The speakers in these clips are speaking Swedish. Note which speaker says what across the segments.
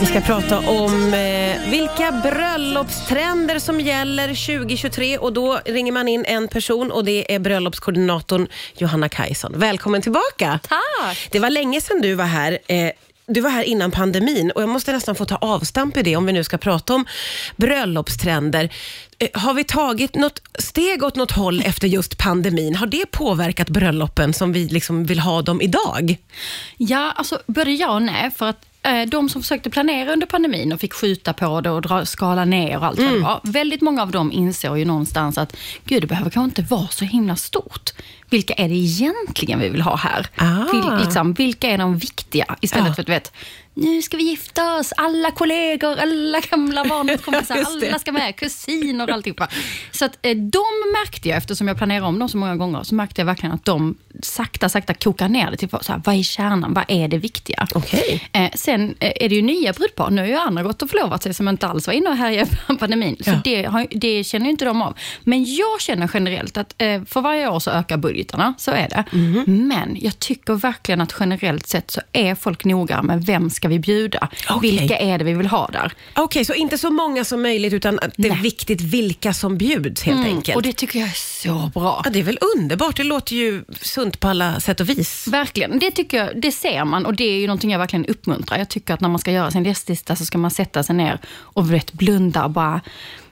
Speaker 1: Vi ska prata om eh, vilka bröllopstrender som gäller 2023 och då ringer man in en person och det är bröllopskoordinatorn Johanna Kajson. Välkommen tillbaka!
Speaker 2: Tack!
Speaker 1: Det var länge sedan du var här. Eh, du var här innan pandemin och jag måste nästan få ta avstamp i det om vi nu ska prata om bröllopstrender. Eh, Har vi tagit något steg åt något håll efter just pandemin? Har det påverkat bröllopen som vi liksom vill ha dem idag?
Speaker 2: Ja, alltså både ja och nej. För att de som försökte planera under pandemin och fick skjuta på det och dra, skala ner och allt vad det var. Väldigt många av dem insåg ju någonstans att gud, det behöver kanske inte vara så himla stort. Vilka är det egentligen vi vill ha här?
Speaker 1: Ah.
Speaker 2: Vil, liksom, vilka är de viktiga? Istället
Speaker 1: Ja.
Speaker 2: för att du vet, nu ska vi gifta oss, alla kollegor, alla gamla barndomskompisar, alla ska med, kusiner och alltihopa. Så att eh, de märkte jag, eftersom jag planerar om dem så många gånger, så märkte jag verkligen att de sakta, sakta kokar ner det till så här, vad är kärnan, vad är det viktiga?
Speaker 1: Okej.
Speaker 2: Eh, sen eh, är det ju nya brudpar. Nu har ju andra gått och förlovat sig som inte alls var inne och härjade på pandemin. Så
Speaker 1: Ja.
Speaker 2: det, har, det känner ju inte de av. Men jag känner generellt att för varje år så ökar budgetarna. Så är det.
Speaker 1: Mhm.
Speaker 2: Men jag tycker verkligen att generellt sett så är folk noga med vem ska vi bjuda?
Speaker 1: Okej.
Speaker 2: Vilka är det vi vill ha där?
Speaker 1: Okej, så inte så många som möjligt utan att det är
Speaker 2: Nej.
Speaker 1: viktigt vilka som bjuds helt enkelt.
Speaker 2: Mm, Och det tycker jag är så bra.
Speaker 1: Ja, det är väl underbart. Det låter ju sunt på alla sätt och vis.
Speaker 2: Verkligen. Det tycker jag, det ser man och det är ju någonting jag verkligen uppmuntrar. Jag tycker att när man ska göra sin gästlista så ska man sätta sig ner och vet, blunda och bara,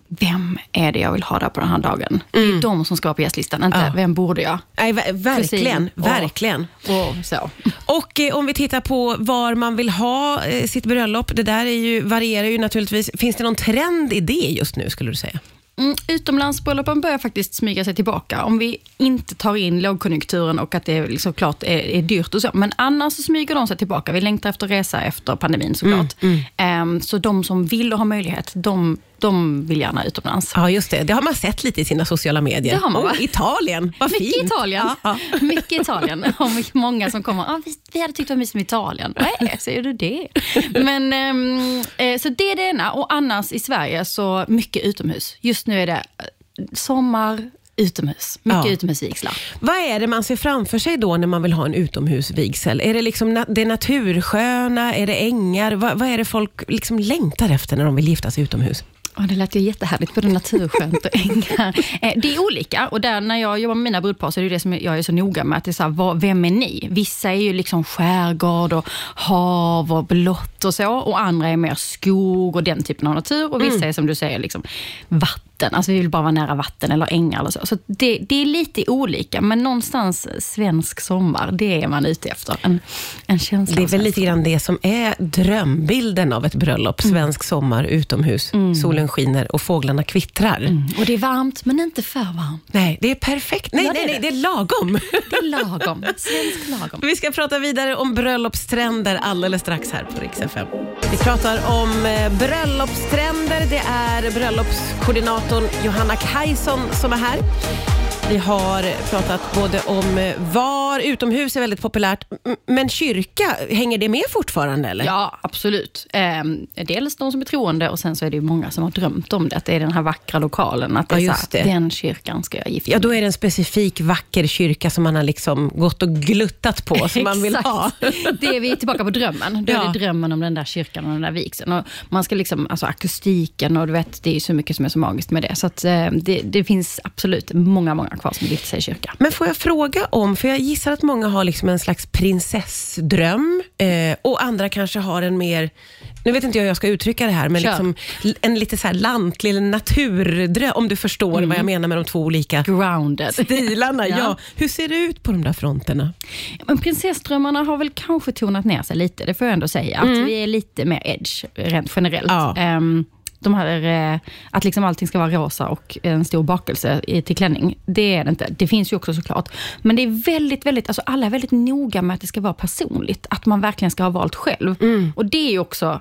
Speaker 2: vem är det jag vill ha där på den här dagen? Det är de som ska vara på gästlistan, inte
Speaker 1: Ja.
Speaker 2: vem borde jag?
Speaker 1: Nej, ver- verkligen.
Speaker 2: Och-
Speaker 1: verkligen.
Speaker 2: Och så.
Speaker 1: Och eh, om vi tittar på var man vill ha eh, sitt bröllop, det där är ju, varierar ju naturligtvis. Finns det någon trend i det just nu skulle du säga?
Speaker 2: Mm, utomlandsbröllopen börjar faktiskt smyga sig tillbaka. Om vi inte tar in lågkonjunkturen och att det liksom klart är, är dyrt och så. Men annars så smyger de sig tillbaka. Vi längtar efter resa efter pandemin såklart. Ehm, så de som vill och har möjlighet, de, de vill gärna utomlands.
Speaker 1: Ja, just det. Det har man sett lite i sina sociala medier.
Speaker 2: Det har man, va?
Speaker 1: oh, Italien, vad
Speaker 2: Mycket
Speaker 1: fint.
Speaker 2: Italien.
Speaker 1: Ja.
Speaker 2: Mycket Italien. Och många som kommer. Ah, vi, vi hade tyckt det var mysigt med Italien. Nej, säger du det? Men, ehm, eh, så det är det ena. Och annars i Sverige så mycket utomhus. Just nu är det eh, sommar, utomhus. Mycket
Speaker 1: Ja.
Speaker 2: utomhusvigslar.
Speaker 1: Vad är det man ser framför sig då när man vill ha en utomhusvigsel? Är det liksom na- det natursköna? Är det ängar? Vad, vad är det folk liksom längtar efter när de vill gifta sig utomhus?
Speaker 2: Ja, det lät ju jättehärligt, både naturskönt och ängar. Eh, Det är olika och där när jag jobbar med mina brudpar så är det det som jag är så noga med. Att det är så här, vad, vem är ni? Vissa är ju liksom skärgård och hav och blått och så. Och andra är mer skog och den typen av natur. Och vissa är som du säger liksom vatten. Alltså vi vill bara vara nära vatten eller ängar eller så. Så det, det är lite olika, men någonstans svensk sommar, det är man ute efter. En, en känsla
Speaker 1: Det är väl lite grann det som är drömbilden av ett bröllop. Svensk sommar utomhus. Solen skiner och fåglarna kvittrar.
Speaker 2: Och det är varmt, men inte för varmt.
Speaker 1: Nej, det är perfekt. Nej,
Speaker 2: Ja, det
Speaker 1: nej,
Speaker 2: det.
Speaker 1: det är lagom.
Speaker 2: Det är lagom. Svensk lagom.
Speaker 1: Vi ska prata vidare om bröllopstrender alldeles strax här på Rix FM. Vi pratar om eh, bröllopstrender. Det är kommentatorn Johanna Kajson som är här. Vi har pratat både om eh, var, utomhus är väldigt populärt, men kyrka, hänger det med fortfarande eller?
Speaker 2: Ja, absolut. Ehm, dels de som är troende och sen så är det ju många som har drömt om det. Att det är den här vackra lokalen. Att det
Speaker 1: Ja,
Speaker 2: är
Speaker 1: just
Speaker 2: så här,
Speaker 1: det.
Speaker 2: den kyrkan ska jag gifta
Speaker 1: Ja,
Speaker 2: mig
Speaker 1: då är det en specifik vacker kyrka som man har liksom gått och gluttat på, som man vill ha.
Speaker 2: Det är vi tillbaka på drömmen. Då
Speaker 1: Ja.
Speaker 2: är det drömmen om den där kyrkan och den där vigseln. Och man ska liksom, alltså akustiken och du vet, det är så mycket som är så magiskt med det. Så att, eh, det, det finns absolut många, många kvar som gifter sig i kyrka.
Speaker 1: Men får jag fråga om, för jag gissar att många har liksom en slags prinsessdröm eh, och andra kanske har en mer, nu vet inte jag hur jag ska uttrycka det här, men
Speaker 2: Kör.
Speaker 1: liksom, en lite så här lantlig naturdröm, om du förstår vad jag menar med de två olika
Speaker 2: Grounded.
Speaker 1: stilarna. Ja.
Speaker 2: Ja.
Speaker 1: Hur ser det ut på de där fronterna?
Speaker 2: Men prinsessdrömmarna har väl kanske tonat ner sig lite, det får jag ändå säga. Att vi är lite mer edge, rent generellt.
Speaker 1: Ja.
Speaker 2: Ehm, de här, eh, att liksom allting ska vara rosa och en stor bakelse i- till klänning, det är det inte. Det finns ju också såklart. Men det är väldigt, väldigt, alltså alla är väldigt noga med att det ska vara personligt. Att man verkligen ska ha valt själv. Och det är ju också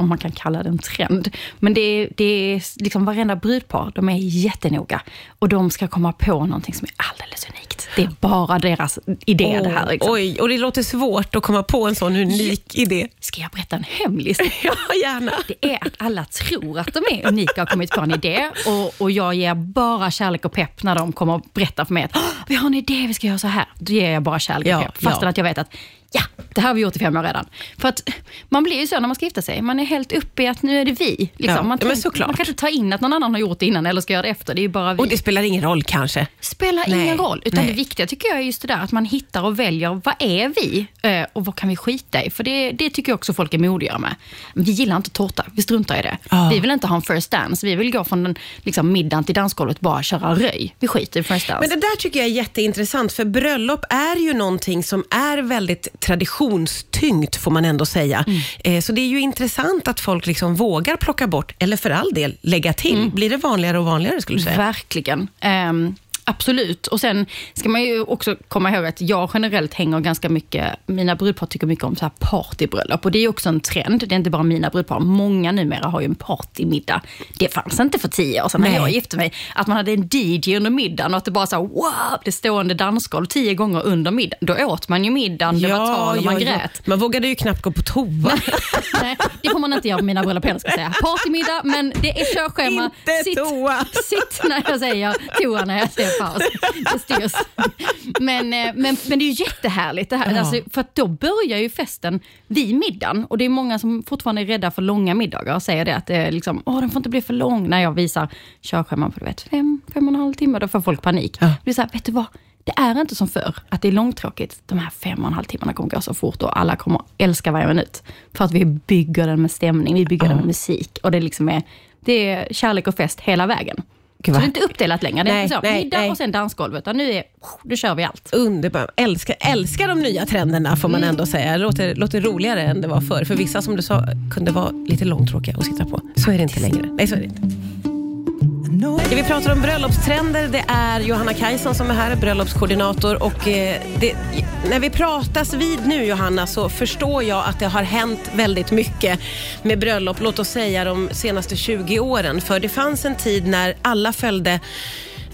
Speaker 2: om man kan kalla det en trend. Men det är, det är liksom varenda brudpar, de är jättenoga. Och de ska komma på någonting som är alldeles unikt. Exakt, det är bara deras idé det här. Liksom.
Speaker 1: Oj, och det låter svårt att komma på en sån unik idé.
Speaker 2: Ska jag berätta en hemlis?
Speaker 1: ja, gärna.
Speaker 2: Det är att alla tror att de är unika och har kommit på en idé och, och jag ger bara kärlek och pepp när de kommer och berättar för mig att vi har en idé, vi ska göra så här. Då ger jag bara kärlek och
Speaker 1: Ja,
Speaker 2: pepp. Fastän
Speaker 1: ja.
Speaker 2: att jag vet att ja, det här har vi gjort i fem år redan. För att man blir ju så när man ska gifta sig. Man är helt uppe i att nu är det vi. Liksom.
Speaker 1: Ja,
Speaker 2: man, tänk-
Speaker 1: såklart.
Speaker 2: man kan inte ta in att någon annan har gjort det innan eller ska göra det efter. Det är ju bara vi.
Speaker 1: Och det spelar ingen roll kanske.
Speaker 2: spelar
Speaker 1: Nej,
Speaker 2: ingen roll. Utan. Det viktiga tycker jag är just det där att man hittar och väljer vad är vi eh, och vad kan vi skita i? För det, det tycker jag också folk är modiga med. Vi gillar inte tårta, vi struntar i det.
Speaker 1: Ja.
Speaker 2: Vi vill inte ha en first dance. Vi vill gå från den, liksom, middagen till dansgolvet bara köra röj. Vi skiter i first dance.
Speaker 1: Men det där tycker jag är jätteintressant, för bröllop är ju någonting som är väldigt traditionstyngt, får man ändå säga. Eh, Så det är ju intressant att folk liksom vågar plocka bort, eller för all del lägga till. Blir det vanligare och vanligare skulle du säga?
Speaker 2: Verkligen. Ehm, absolut. Och Sen ska man ju också komma ihåg att jag generellt hänger ganska mycket, mina brudpar tycker mycket om så här partybröllop. Och det är också en trend. Det är inte bara mina brudpar. Många numera har ju en partymiddag. Det fanns inte för tio år sedan när
Speaker 1: Nej.
Speaker 2: jag gifte mig. Att man hade en DJ under middagen och att det bara så här, wow, det stående dansgolv tio gånger under middagen. Då åt man ju middagen, det var tal och man grät.
Speaker 1: Man vågade ju knappt gå på toa.
Speaker 2: Nej, det får man inte göra på mina bröllop heller ska jag säga. Partymiddag, men det är körschema.
Speaker 1: Inte
Speaker 2: sitt,
Speaker 1: toa.
Speaker 2: sitt när jag säger toa när jag säger paus. Det styrs. Men, eh, men, men det är ju jättehärligt det här.
Speaker 1: Ja.
Speaker 2: Alltså, för då börjar ju festen vid middagen. Och det är många som fortfarande är rädda för långa middagar och säger det att det är liksom, Åh, den får inte bli för lång. När jag visar körscheman på du vet, fem, fem och en halv timme, då får folk panik.
Speaker 1: Ja.
Speaker 2: Det är så här, vet du vad? Det är inte som förr, att det är långtråkigt. De här fem och en halv timmarna kommer gå så fort och alla kommer älska varje minut. För att vi bygger den med stämning, vi bygger den med musik. Och det, liksom är, det är kärlek och fest hela vägen.
Speaker 1: Gud,
Speaker 2: så det är inte uppdelat längre. Det är
Speaker 1: Nej,
Speaker 2: inte så,
Speaker 1: nej,
Speaker 2: middag
Speaker 1: nej.
Speaker 2: och sen dansgolv. Utan nu, är, nu kör vi allt.
Speaker 1: Underbart. Älskar, älskar de nya trenderna får man ändå säga. Det låter, låter roligare än det var förr. För vissa som du sa kunde vara lite långtråkiga att sitta på. Så är det inte längre. Nej, så är det inte. Det vi pratar om bröllopstrender, det är Johanna Kajson som är här, bröllopskoordinator. Och eh, det, när vi pratas vid nu Johanna så förstår jag att det har hänt väldigt mycket med bröllop, låt oss säga de senaste 20 åren. För det fanns en tid när alla följde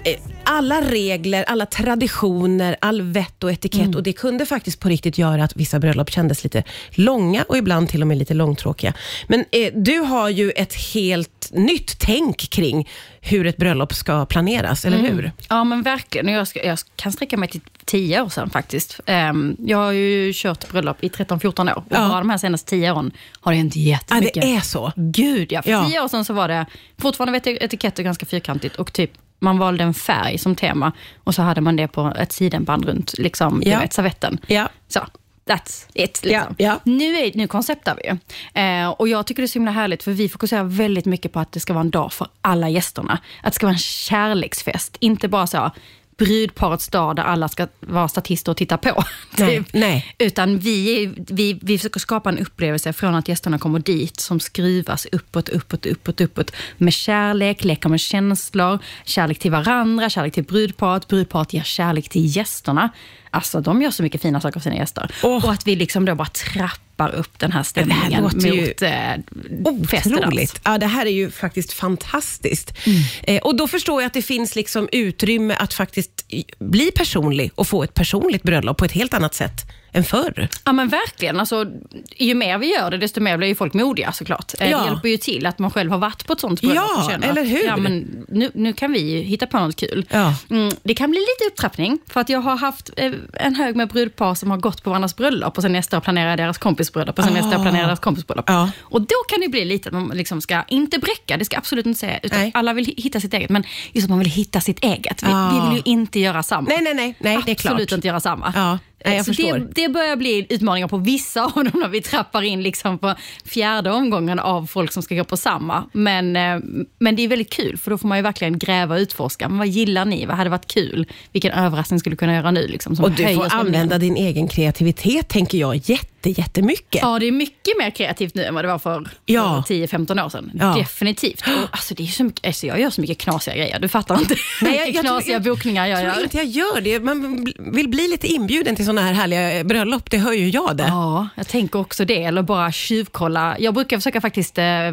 Speaker 1: eh, alla regler, alla traditioner, all vett och etikett och det kunde faktiskt på riktigt göra att vissa bröllop kändes lite långa och ibland till och med lite långtråkiga. Men eh, du har ju ett helt nytt tänk kring hur ett bröllop ska planeras, eller hur?
Speaker 2: Ja men verkligen. Jag, ska, jag kan sträcka mig till tio år sedan faktiskt. Ehm, jag har ju kört bröllop i 13-14 år. Och
Speaker 1: Ja.
Speaker 2: bara de här senaste tio åren har det hänt
Speaker 1: Ja,
Speaker 2: jättemycket.
Speaker 1: det är så.
Speaker 2: Gud ja. För
Speaker 1: Ja.
Speaker 2: tio år sedan så var det fortfarande vet jag, etiketter ganska fyrkantigt och typ man valde en färg som tema och så hade man det på ett sidenband runt liksom,
Speaker 1: Ja.
Speaker 2: vet, servetten.
Speaker 1: Ja.
Speaker 2: Så, that's it. Liksom.
Speaker 1: Ja, ja.
Speaker 2: Nu, är, nu konceptar vi ju. Eh, och jag tycker det är så himla härligt för vi fokuserar väldigt mycket på att det ska vara en dag för alla gästerna. Att det ska vara en kärleksfest, inte bara så brudparets dag där alla ska vara statister och titta på.
Speaker 1: Nej,
Speaker 2: typ.
Speaker 1: nej.
Speaker 2: Utan vi, vi, vi försöker skapa en upplevelse från att gästerna kommer dit som skruvas uppåt, uppåt, uppåt, uppåt. Med kärlek, leker med känslor, kärlek till varandra, kärlek till brudparet, brudparet ger kärlek till gästerna. Alltså de gör så mycket fina saker för sina gäster.
Speaker 1: Åh.
Speaker 2: Och att vi liksom då bara trappar upp den här stämningen
Speaker 1: låter
Speaker 2: mot
Speaker 1: ju
Speaker 2: eh.
Speaker 1: Otroligt. Ja, det här är ju faktiskt fantastiskt.
Speaker 2: Mm.
Speaker 1: Eh, och Då förstår jag att det finns liksom utrymme att faktiskt bli personlig och få ett personligt bröllop på ett helt annat sätt än förr.
Speaker 2: Ja men verkligen. Alltså, ju mer vi gör det, desto mer blir ju folk modiga såklart. Eh,
Speaker 1: Ja.
Speaker 2: Det hjälper ju till att man själv har varit på ett sånt bröllop
Speaker 1: Ja,
Speaker 2: känner
Speaker 1: eller hur?
Speaker 2: att ja, men nu, nu kan vi hitta på något kul.
Speaker 1: Ja.
Speaker 2: Mm, det kan bli lite upptrappning, för att jag har haft eh, en hög med brudpar som har gått på varandras bröllop och sen nästa år planerar deras kompisbröllop och sen nästa år planerar deras kompisbröllop.
Speaker 1: Ja.
Speaker 2: Och då kan det bli lite att man liksom ska, inte bräcka, det ska jag absolut inte säga, utan
Speaker 1: Nej.
Speaker 2: alla vill hi- hitta sitt eget, men just att man vill hitta sitt eget. Vi,
Speaker 1: Ja.
Speaker 2: vi vill ju inte göra samma.
Speaker 1: Nej, nej, nej, nej det är klart.
Speaker 2: Absolut inte göra samma.
Speaker 1: Ja, nej, jag
Speaker 2: så
Speaker 1: förstår.
Speaker 2: det, det börjar bli utmaningar på vissa av dem när vi trappar in liksom på fjärde omgången av folk som ska gå på samma. Men, eh, men det är väldigt kul för då får man ju verkligen gräva och utforska. Men vad gillar ni? Vad hade varit kul? Vilken överraskning skulle du kunna göra nu? Liksom, som
Speaker 1: Och du får använda din egen kreativitet, tänker jag, jätte jätte, jättemycket.
Speaker 2: Ja, det är mycket mer kreativt nu än vad det var för,
Speaker 1: Ja.
Speaker 2: för 10-15 år sedan.
Speaker 1: Ja.
Speaker 2: Definitivt. Och, alltså, det är så mycket, alltså, jag gör så mycket knasiga grejer, du fattar inte
Speaker 1: Nej, jag- jag tror-
Speaker 2: knasiga
Speaker 1: jag-
Speaker 2: bokningar jag
Speaker 1: Jag tror
Speaker 2: gör.
Speaker 1: inte jag gör det. Man vill bli lite inbjuden till såna här härliga bröllop, det hör ju jag det.
Speaker 2: Ja, jag tänker också det. Eller bara tjuvkolla. Jag brukar försöka faktiskt eh, eh,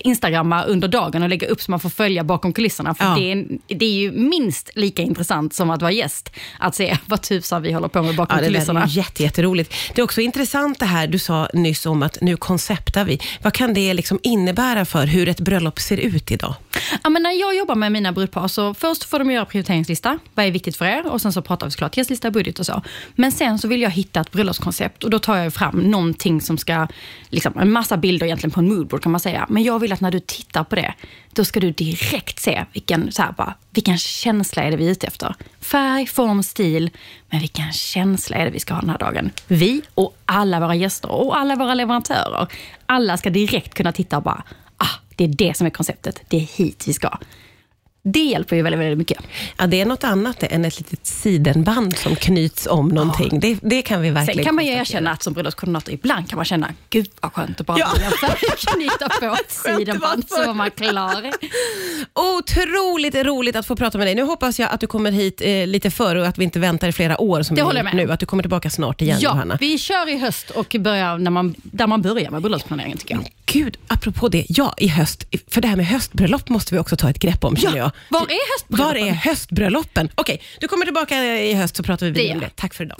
Speaker 2: instagramma under dagen och lägga upp så man får följa bakom kulisserna. För
Speaker 1: Ja.
Speaker 2: det, är, det är ju minst lika intressant som att vara gäst. Att se vad tusan vi håller på med bakom
Speaker 1: Ja, det
Speaker 2: kulisserna.
Speaker 1: är ju jätte, jätteroligt. Det är också intressant det här du sa nyss om att nu konceptar vi. Vad kan det liksom innebära för hur ett bröllop ser ut idag?
Speaker 2: Ja, men när jag jobbar med mina brudpar så först får de göra prioriteringslista. Vad är viktigt för er? Och sen så pratar vi såklart gästlista, budget och så. Men sen så vill jag hitta ett bröllopskoncept och då tar jag fram någonting som ska, liksom, en massa bilder egentligen på en moodboard kan man säga. Men jag vill att när du tittar på det, då ska du direkt se vilken, så här, bara, vilken känsla är det vi är ute efter. Färg, form, stil. Men vilken känsla är det vi ska ha den här dagen? Vi och alla våra gäster och alla våra leverantörer. Alla ska direkt kunna titta och bara, ah, det är det som är konceptet. Det är hit vi ska. Det hjälper ju väldigt, väldigt mycket.
Speaker 1: Ja, det är något annat än ett litet sidenband som knyts om någonting. Det, det kan vi verkligen
Speaker 2: Sen kan man ju erkänna att som bröllopskoordinator ibland kan man känna, gud vad skönt att bara
Speaker 1: Ja.
Speaker 2: knyta på ett sidenband så var man klar.
Speaker 1: Otroligt roligt att få prata med dig. Nu hoppas jag att du kommer hit eh, lite före och att vi inte väntar i flera år som
Speaker 2: Det
Speaker 1: vi
Speaker 2: håller
Speaker 1: nu. Att du kommer tillbaka snart igen
Speaker 2: Ja,
Speaker 1: Johanna.
Speaker 2: vi kör i höst och börjar när man, där man börjar med bröllopsplaneringen tycker jag.
Speaker 1: Gud, apropå det. Ja, i höst. För det här med höstbröllop måste vi också ta ett grepp om känner jag.
Speaker 2: var är höstbröllopen?
Speaker 1: Var är höstbröllopen? Okej, du kommer tillbaka i höst så pratar vi vidare om det. Tack för idag.